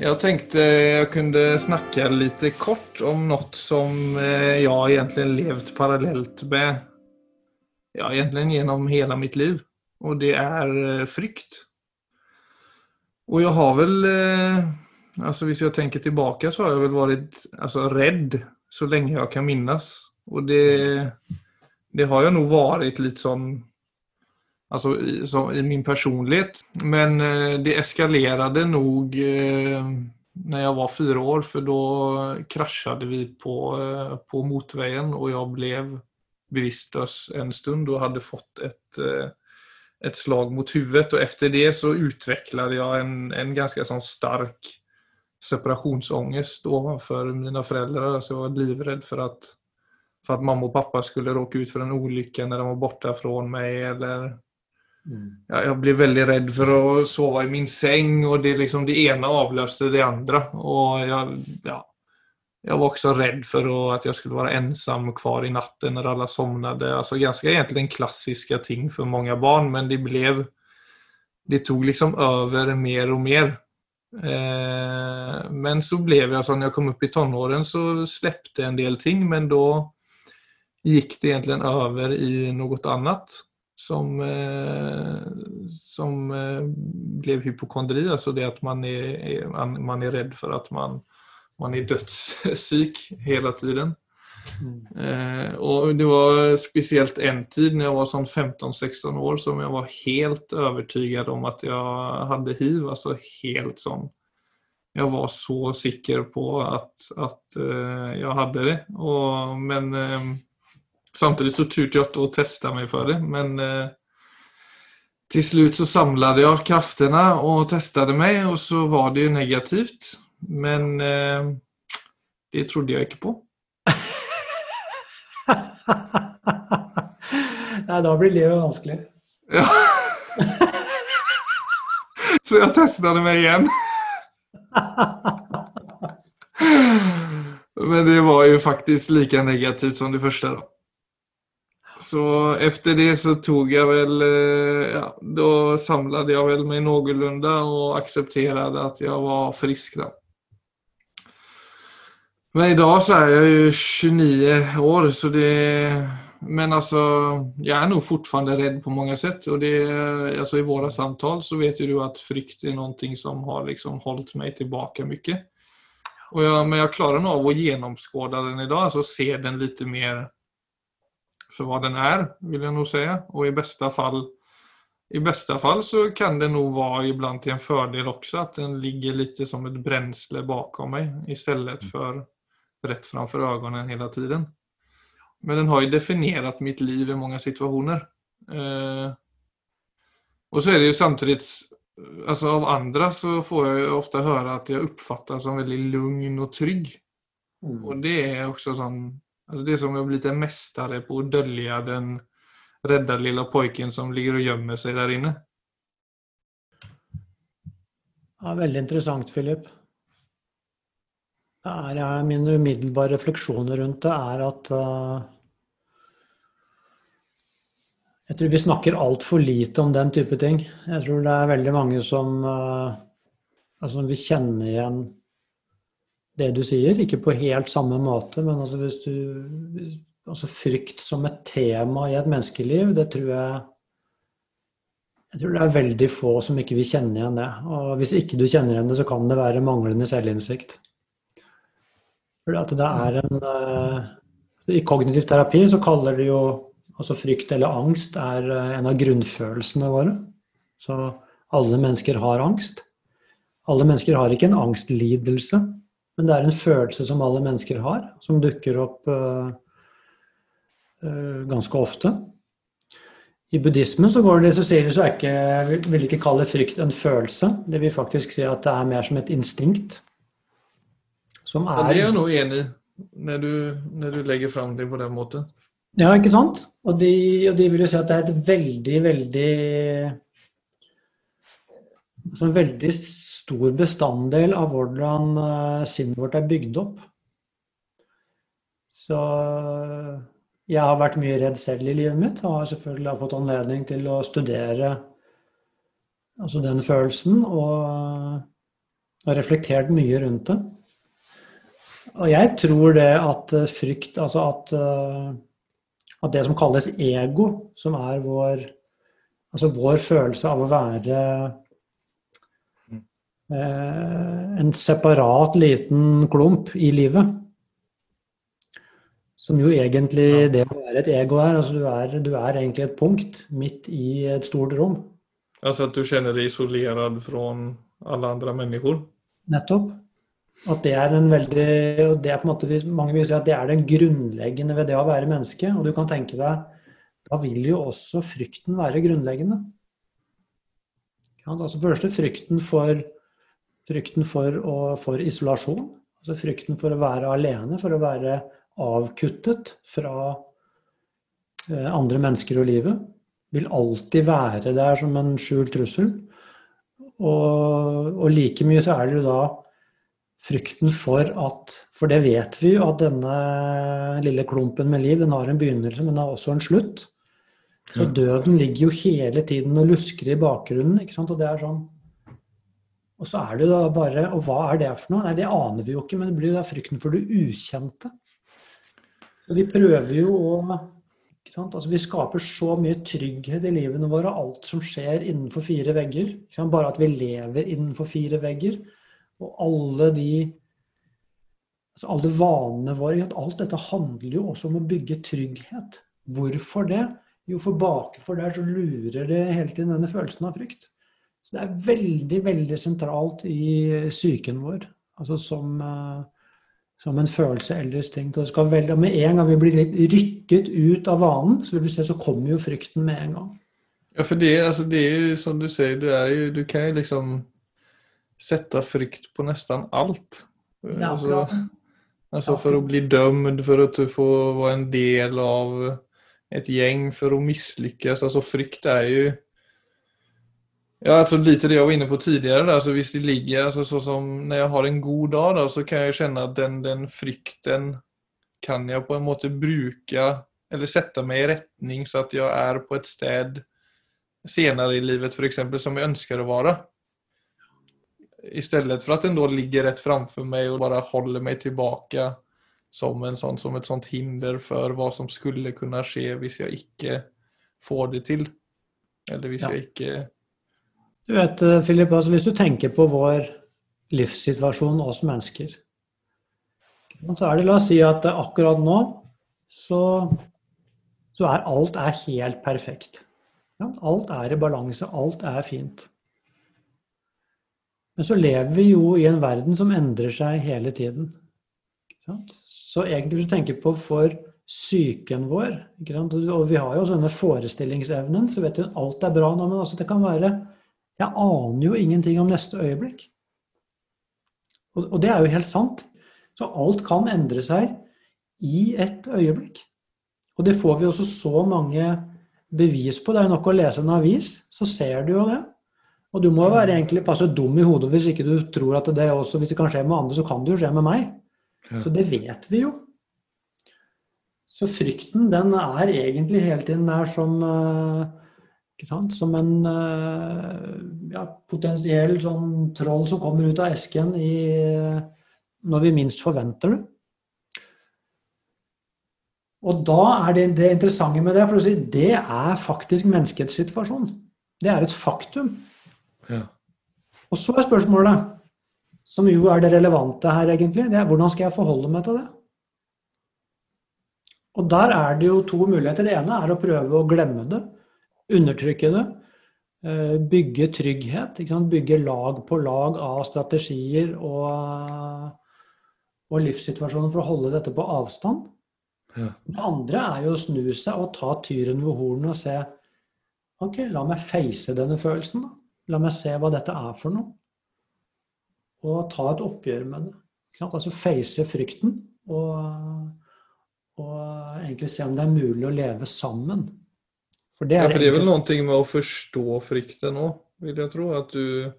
Jag tänkte jag kunde snacka lite kort om något som jeg jag egentligen levt parallellt med ja, egentligen genom hela mitt liv. Och det är eh, frykt. Och jag har väl, Altså alltså hvis jag tänker tillbaka så har jag väl varit alltså, rädd så länge jag kan minnas. Och det, det har jag nog varit lite sån Alltså i, min personlighet. Men eh, det eskalerade nog eh, när jag var fyra år för då kraschade vi på, eh, på motorvägen och jag blev bevisstlös en stund och hade fått ett, ett slag mot huvudet. Och efter det så utvecklade jag en, en ganska sån stark separationsångest ovanför mina föräldrar. Så jag var livrädd för att, för att mamma och pappa skulle råka ut för en olycka när de var borta från mig eller. Ja, jag blev väldigt rädd för att sova i min säng och det, liksom, det ena avlöste det andra. Och jag, ja, jag var också rädd för att jag skulle vara ensam kvar i natten när alla somnade. Alltså ganska egentligen klassiska ting för många barn men det blev det tog liksom över mer och mer. Eh, men så blev jag, så när jag kom upp i tonåren så släppte en del ting men då gick det egentligen över i något annat som, eh, som eh, blev hypokondri, alltså det att man är, man är rädd för att man, man är dödssyk hela tiden. Mm. Eh, och Det var speciellt en tid när jag var sånn 15-16 år som jag var helt övertygad om att jag hade hiv, alltså helt sånn. Jag var så sikker på at, att jeg hadde det. Og, men Samtidigt så turte jag inte att testa mig för det, men eh, till slut så samlade jag krafterna och testade mig och så var det ju negativt. Men eh, det trodde jag ikke på. Nei, da blir livet vanskelig. Ja. så jeg testet meg igjen. Men det var jo faktisk lika negativt som det første, då. Så efter det så tog jag väl, eh, ja, då samlade jag väl mig någorlunda och accepterade att jag var frisk då. Men idag så är jag ju 29 år så det men alltså, jag är nog fortfarande rädd på många sätt. Och det, alltså I våra samtal så vet ju du att frykt är någonting som har liksom hållit mig tillbaka mycket. Och jag, men jag klarar nog av att genomskåda den idag, alltså se den lite mer för vad den är, vill jag nog säga. Och i bästa fall i bästa fall så kan det nog vara ibland till en fördel också att den ligger lite som ett bränsle bakom mig istället stedet för rätt framför ögonen hela tiden. Men den har ju definierat mitt liv i många situationer. Eh, och så är det ju samtidigt, alltså av andra så får jag ju ofta höra att jag uppfattas som väldigt lugn och trygg. Mm. Och det är också sån Alltså det är som att bli en mästare på att dölja den rädda lilla pojken som ligger och gömmer sig der inne. Ja, väldigt intressant, Er, mine umiddelbare refleksjoner rundt det er at uh, Jeg tror vi snakker altfor lite om den type ting. Jeg tror det er veldig mange som uh, altså, vi kjenner igen det du sier, ikke på helt samme måte, men altså hvis du Altså frykt som et tema i et menneskeliv, det tror jeg jeg tror det er veldig få som ikke vil kjenne igjen det. Og hvis ikke du kjenner igjen det, så kan det være manglende selvinnsikt. For at det er en eh, I kognitiv terapi så kaller de jo altså frykt eller angst er eh, en av grunnfølelsene våre. Så alle mennesker har angst. Alle mennesker har ikke en angstlidelse. Men det er en følelse som alle mennesker har, som dukker opp uh, uh, ganske ofte. I buddhismen så går det så sier de så er ikke, vil ikke kalle frykt en følelse. Det vil faktisk si at det er mer som et instinkt. Som er, ja, det er jeg nå enig i, når du, når du legger fram det på den måten. Ja, ikke sant? Og de, og de vil jo si at det er et veldig, veldig altså en veldig stor bestanddel av hvordan uh, sinnet vårt er bygd opp. Så jeg har vært mye redd selv i livet mitt og har selvfølgelig fått anledning til å studere altså den følelsen. Og og reflektert mye rundt det. Og jeg tror det at eh, frykt Altså at, eh, at det som kalles ego, som er vår Altså vår følelse av å være eh, en separat liten klump i livet. Som jo egentlig det å være et ego er. Altså du er, du er egentlig et punkt midt i et stort rom. Altså at du kjenner deg isolert fra alle andre mennesker? Nettopp. At det er en veldig og det er på en måte, Mange vil si at det er det grunnleggende ved det å være menneske. Og du kan tenke deg da vil jo også frykten være grunnleggende. Ja, altså første frykten for, frykten for, å, for isolasjon. Altså frykten for å være alene, for å være avkuttet fra eh, andre mennesker og livet. Vil alltid være der som en skjult trussel. Og, og like mye så er det jo da frykten for at For det vet vi jo, at denne lille klumpen med liv den har en begynnelse, men den har også en slutt. Så døden ligger jo hele tiden og lusker i bakgrunnen. ikke sant? Og det er sånn Og så er det da bare Og hva er det for noe? Nei, det aner vi jo ikke, men det blir da frykten for det ukjente. Og vi prøver jo å ikke sant? Altså, Vi skaper så mye trygghet i livene våre, alt som skjer innenfor fire vegger. Ikke sant? Bare at vi lever innenfor fire vegger. Og alle de altså alle vanene våre. Alt dette handler jo også om å bygge trygghet. Hvorfor det? Jo, for bakenfor der så lurer det hele tiden denne følelsen av frykt. Så det er veldig, veldig sentralt i psyken vår. Altså som, uh, som en følelse eller instinkt. Og skal med en gang vi blir litt rykket ut av vanen, så vil du se, så kommer jo frykten med en gang. Ja, for det, altså, det er jo som du sier, du, jo, du kan jo liksom sette frykt på nesten alt. Ja, altså, altså for å bli dømt, for å få være en del av et gjeng for å mislykkes. Altså frykt er jo Ja, altså lite det jeg var inne på tidligere. Alltså, visst det ligger, alltså, så som når jeg har en god dag, då, så kan jeg kjenne att den, den frykten kan jeg på en måte bruke eller sätta meg i rättning så at jeg er på et sted senere i livet f.eks. som jeg ønsker å være. Istället för for at den då ligger rett framfor meg og bare holder meg tilbake som, en sånn, som et sånt hinder for hva som skulle kunne skje hvis jeg ikke får det til. Eller hvis ja. jeg ikke Du vet, eh, Philip, altså hvis du tenker på vår livssituasjon, oss mennesker, så er det La oss si at akkurat nå så, så er alt er helt perfekt. Ja, alt er i balanse, alt er fint. Men så lever vi jo i en verden som endrer seg hele tiden. Så egentlig hvis du tenker på for psyken vår Og vi har jo sånne forestillingsevnen, så vet du alt er bra nå, men altså det kan være Jeg aner jo ingenting om neste øyeblikk. Og, og det er jo helt sant. Så alt kan endre seg i et øyeblikk. Og det får vi også så mange bevis på. Det er jo nok å lese en avis, så ser du jo det. Og du må være egentlig passe dum i hodet hvis ikke du tror at det også, hvis det kan skje med andre, så kan det jo skje med meg. Så det vet vi jo. Så frykten, den er egentlig hele tiden der som eh, Som en eh, ja, potensiell sånn troll som kommer ut av esken i, når vi minst forventer det. Og da er det, det interessante med det, for å si, det er faktisk menneskets situasjon. Det er et faktum. Ja. Og så er spørsmålet som jo er det relevante her, egentlig, det er hvordan skal jeg forholde meg til det? Og der er det jo to muligheter. Det ene er å prøve å glemme det, undertrykke det. Eh, bygge trygghet. Bygge lag på lag av strategier og, og livssituasjoner for å holde dette på avstand. Ja. Det andre er jo å snu seg og ta tyren ved hornet og se Ok, la meg face denne følelsen. da. La meg se hva dette er for noe og ta et oppgjør med det. Altså face frykten og, og, egentlig se om det er mulig å leve sammen. For det er, ja, for det er vel noe med å forstå frykten òg, vil jeg tro. At du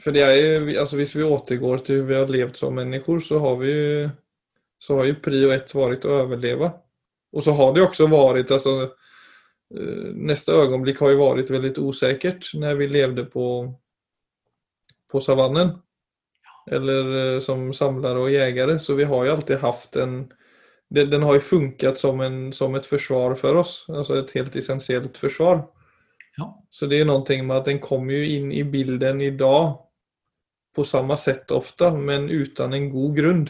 For det er, altså hvis vi återgår til hvordan vi har levd som mennesker, så har vi så har jo prio ett vært å overleve. Og så har det også vært altså, eh, Neste øyeblikk har jo vært veldig usikkert når vi levde på på savannen. Eller som samlare og jegere. Så vi har jo alltid hatt en... Den har ju funkat som, en, som ett försvar för oss. Alltså ett helt essentiellt försvar. Ja. Så det är någonting med att den kommer ju in i bilden idag på samme sett ofte, men uten en god grunn.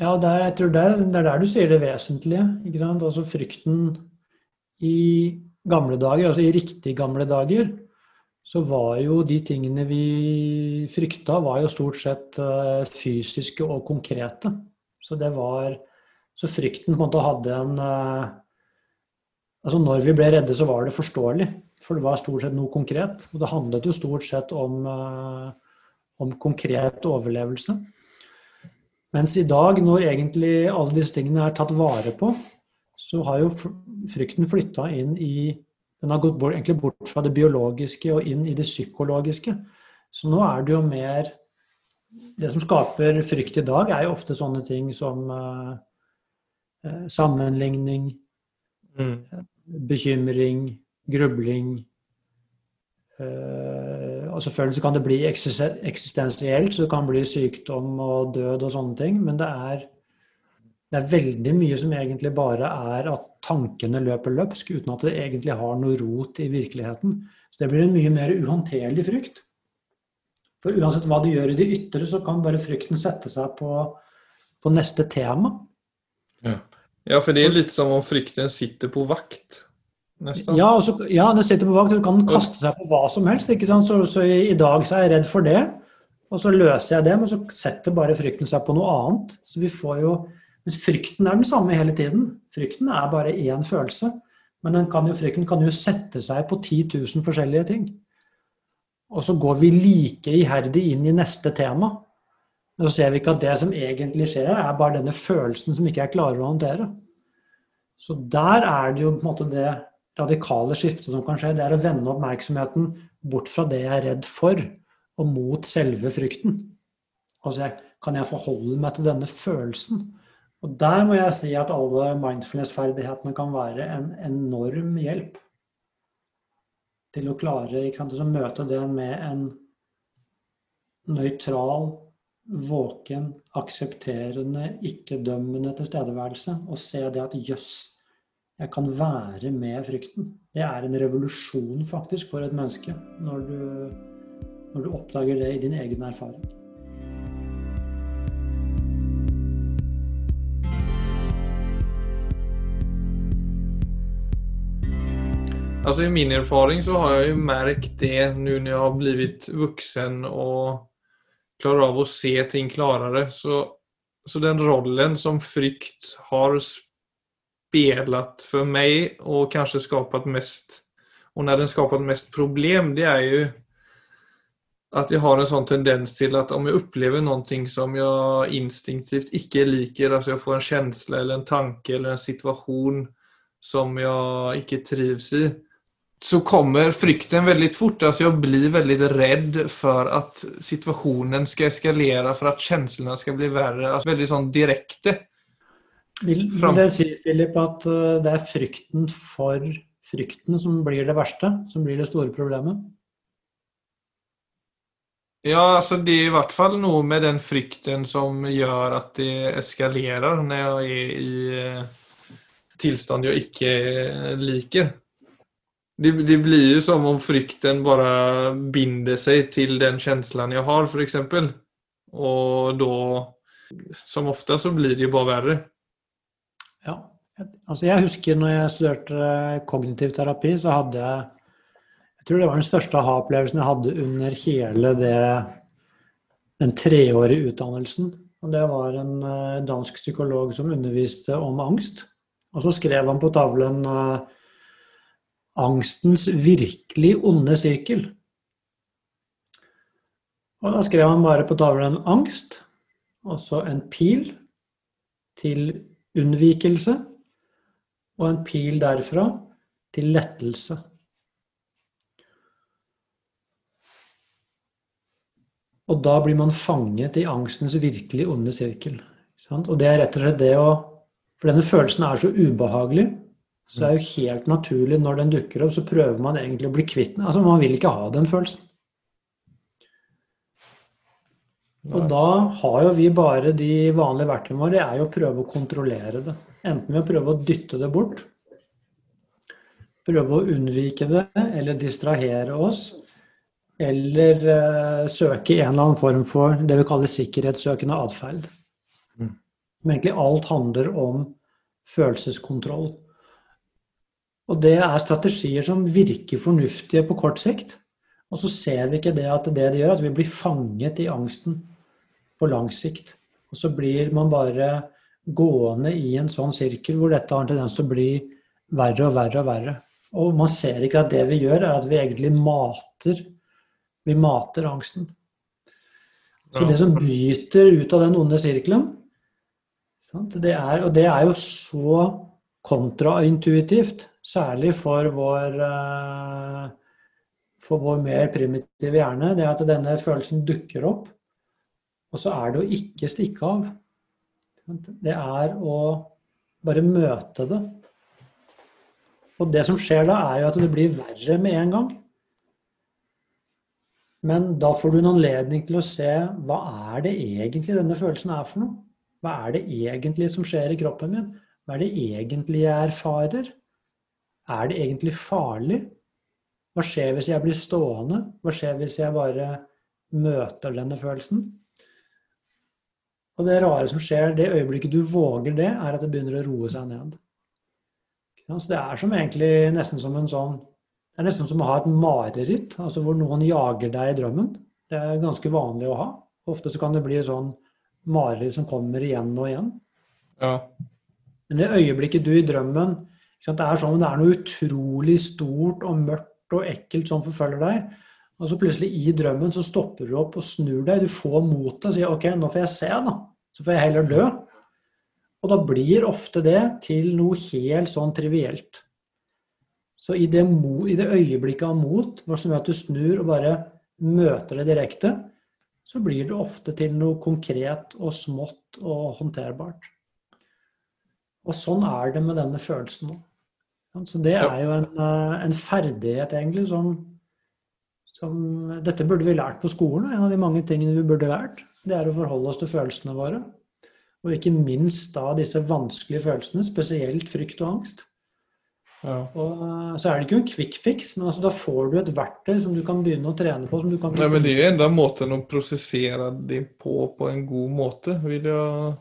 Ja, det er, jeg tror det er, det er, der du sier det vesentlige. Ikke sant? Altså frykten i gamle dager, altså i riktig gamle dager, så var jo de tingene vi frykta, var jo stort sett uh, fysiske og konkrete. Så det var Så frykten på en måte hadde en uh, Altså når vi ble redde, så var det forståelig. For det var stort sett noe konkret. Og det handlet jo stort sett om uh, om konkret overlevelse. Mens i dag, når egentlig alle disse tingene er tatt vare på, så har jo frykten flytta inn i Den har gått bort, egentlig bort fra det biologiske og inn i det psykologiske. Så nå er det jo mer Det som skaper frykt i dag, er jo ofte sånne ting som uh, sammenligning, mm. bekymring, grubling. Uh, og Selvfølgelig så kan det bli eksistensielt, så det kan bli sykdom og død og sånne ting. Men det er, det er veldig mye som egentlig bare er at tankene løper løpsk, uten at det egentlig har noe rot i virkeligheten. Så det blir en mye mer uhåndterlig frykt. For uansett hva du gjør i det ytre, så kan bare frykten sette seg på, på neste tema. Ja. ja, for det er litt som om frykten sitter på vakt. Ja, også, ja, den sitter på vakt. Du kan kaste seg på hva som helst. ikke sant? Så, så i, i, dag så er jeg redd for det, og så løser jeg det, men så setter bare frykten seg på noe annet. Så vi får jo, Mens frykten er den samme hele tiden. Frykten er bare én følelse. Men kan jo, frykten kan jo sette seg på 10 000 forskjellige ting. Og så går vi like iherdig inn i neste tema. Og så ser vi ikke at det som egentlig skjer, er bare denne følelsen som ikke jeg klarer å håndtere. Så der er det jo på en måte det radikale skiftet som kan skje, det er å vende oppmerksomheten bort fra det jeg er redd for, og mot selve frykten. Altså, kan jeg forholde meg til denne følelsen? Og der må jeg si at alle mindfulness-ferdighetene kan være en enorm hjelp til å klare å møte det med en nøytral, våken, aksepterende, ikke-dømmende tilstedeværelse. Og se det at jøss, jeg kan være med frykten. Det er en revolusjon faktisk for et menneske når du, når du oppdager det i din egen erfaring. Altså I min erfaring så har jeg jo merket det nå når jeg har blitt voksen og klarer av å se ting klarere. Så, så den rollen som frykt har spelat for meg, og kanskje skapat mest Og når den skapat mest problem det er jo at jeg har en sånn tendens til at om jeg opplever noe som jeg instinktivt ikke liker, altså jeg får en følelse eller en tanke eller en situasjon som jeg ikke trives i, så kommer frykten veldig fort. Altså jeg blir veldig redd for at situasjonen skal eskalere, for at känslorna skal bli verre. Altså veldig sånn direkte. Vil, vil det si, Philip, at eh, det er frykten for frykten som blir det verste? Som blir det store problemet? Ja, altså det er i hvert fall noe med den frykten som gjør at det eskalerer når jeg er i eh, tilstand jeg ikke liker. Det, det, blir jo som om frykten bare binder seg til den känslan jeg har, f.eks. Og da, som ofte, så blir det jo bare verre. Ja. Altså jeg husker når jeg studerte kognitiv terapi, så hadde jeg Jeg tror det var den største aha-opplevelsen jeg hadde under hele det, den treårige utdannelsen. Og det var en eh, dansk psykolog som underviste om angst. Og så skrev han på tavlen uh, 'Angstens virkelig onde sirkel'. Og da skrev han bare på tavlen 'angst', og så en pil til unnvikelse, og en pil derfra til lettelse. Og da blir man fanget i angstens virkelig onde sirkel. Og det er rett og slett det å For denne følelsen er så ubehagelig, så det er jo helt naturlig når den dukker opp, så prøver man egentlig å bli kvitt den. Altså, man vil ikke ha den følelsen. Og da har jo vi bare de vanlige verktøyene våre, det er jo å prøve å kontrollere det. Enten ved å prøve å dytte det bort, prøve å unnvike det eller distrahere oss, eller uh, søke en eller annen form for det vi kaller sikkerhetssøkende atferd. Mm. Men egentlig alt handler om følelseskontroll. Og det er strategier som virker fornuftige på kort sikt. Og så ser vi ikke det at det det gjør, at vi blir fanget i angsten på lang sikt. Og så blir man bare gående i en sånn sirkel hvor dette har en tendens til å bli verre og verre og verre. Og man ser ikke at det vi gjør, er at vi egentlig mater vi mater angsten. Så det som bryter ut av den onde sirkelen det er, Og det er jo så kontraintuitivt, særlig for vår, eh, for vår mer primitive hjerne, det er at denne følelsen dukker opp. Og så er det å ikke stikke av. Det er å bare møte det. Og det som skjer da, er jo at det blir verre med en gang. Men da får du en anledning til å se hva er det egentlig denne følelsen er for noe? Hva er det egentlig som skjer i kroppen min? Hva er det egentlig jeg erfarer? Er det egentlig farlig? Hva skjer hvis jeg blir stående? Hva skjer hvis jeg bare møter denne følelsen? Og det rare som skjer det øyeblikket du våger det, er at det begynner å roe seg ned. Så det er som egentlig nesten som en sånn det er nesten som å ha et mareritt, altså hvor noen jager deg i drømmen. Det er ganske vanlig å ha. Ofte så kan det bli sånn mareritt som kommer igjen og igjen. Ja. Men det øyeblikket du i drømmen Det er sånn det er noe utrolig stort og mørkt og ekkelt som forfølger deg. Og så plutselig i drømmen så stopper du opp og snur deg. Du får motet og sier OK, nå får jeg se, da. Så får jeg heller dø. Og da blir ofte det til noe helt sånn trivielt. Så i det, i det øyeblikket av mot, som gjør at du snur og bare møter det direkte, så blir det ofte til noe konkret og smått og håndterbart. Og sånn er det med denne følelsen nå. Så det er jo en, eh, en ferdighet, egentlig, som, som, Dette burde vi lært på skolen. En av de mange tingene vi burde lært, det er å forholde oss til følelsene våre. Og ikke minst da disse vanskelige følelsene, spesielt frykt og angst. Ja. Og, eh, så er det ikke en quick fix, men altså, da får du et verktøy som du kan begynne å trene på. Som du kan Nei, men Det er jo enda måten å prosessere det på på en god måte, vil jeg,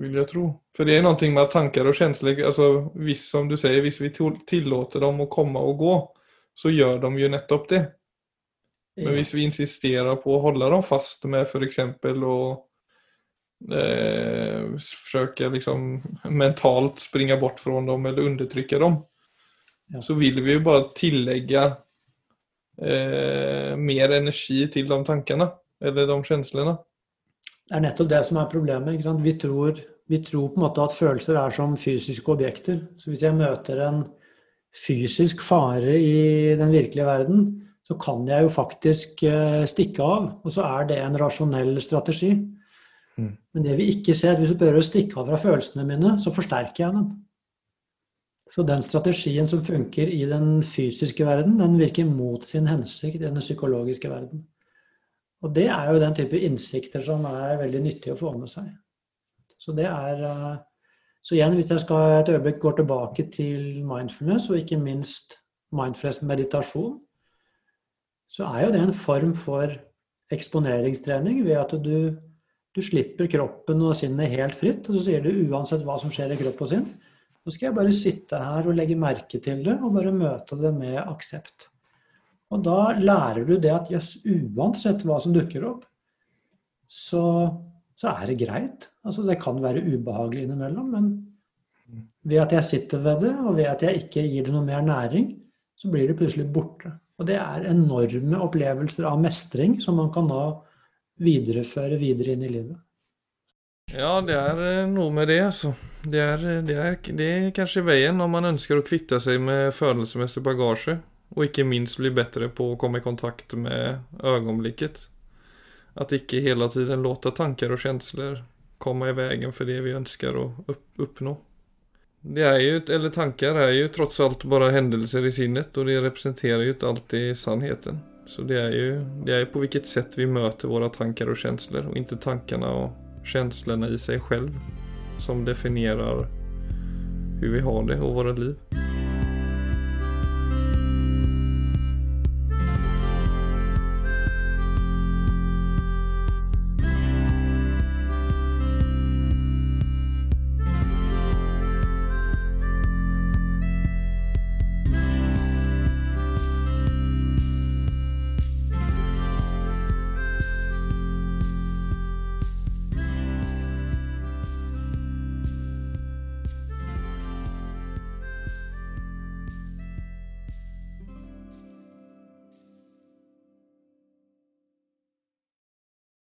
vil jeg tro. For det er noe med tanker og følelser altså, hvis, Som du sier, hvis vi tillater dem å komme og gå, så gjør de jo nettopp det. Men hvis vi insisterer på å holde dem fast med f.eks. å eh, forsøke liksom mentalt springe bort fra dem eller undertrykke dem. Ja. Så vil vi jo bare tillegge eh, mer energi til de tankene eller de känslorna. Er nettopp det som er problemet. Vi tror, vi tror, på en måte at følelser er som fysiske objekter. Så hvis jeg møter en fysisk fare i den virkelige verden, så kan jeg jo faktisk eh, stikke av. Og så er det en rasjonell strategi. Mm. Men det vi ikke ser, at hvis du prøver å stikke av fra følelsene mine, så forsterker jeg dem. Så den strategien som funker i den fysiske verden, den virker mot sin hensikt i den psykologiske verden. Og det er jo den type innsikter som er veldig nyttig å få med seg. Så det er eh, Så igjen, hvis jeg skal et øyeblikk gå tilbake til mindfulness, og ikke minst mindfulness meditasjon, så er jo det en form for eksponeringstrening ved at du du slipper kroppen og sinnet helt fritt, og så sier du uansett hva som skjer i kropp og sinn, så skal jeg bare sitte her og legge merke til det, og bare møte det med aksept. Og da lærer du det at jøss, uansett hva som dukker opp, så, så, er det greit. Altså det kan være ubehagelig innimellom, men ved at jeg sitter ved det, og ved at jeg ikke gir det noe mer næring, så blir det plutselig borte. Og det er enorme opplevelser av mestring som man kan da videreføre videre inn i livet. Ja, det er eh, noe med det, altså. Det er, eh, det er, det er kanskje veien når man ønsker å kvitte seg med følelsesmessig bagasje, og ikke minst bli bedre på å komme i kontakt med øyeblikket. At ikke hele tiden låte tanker og følelser komme i veien for det vi ønsker å oppnå. Det er jo, eller Tanker er jo tross alt bare hendelser i sinnet, og det representerer jo ikke alltid sannheten. Så det er jo, det är på hvilket sett vi møter våre tanker og følelser, og ikke tankene og følelsene i seg selv, som definerer hvordan vi har det og våre liv.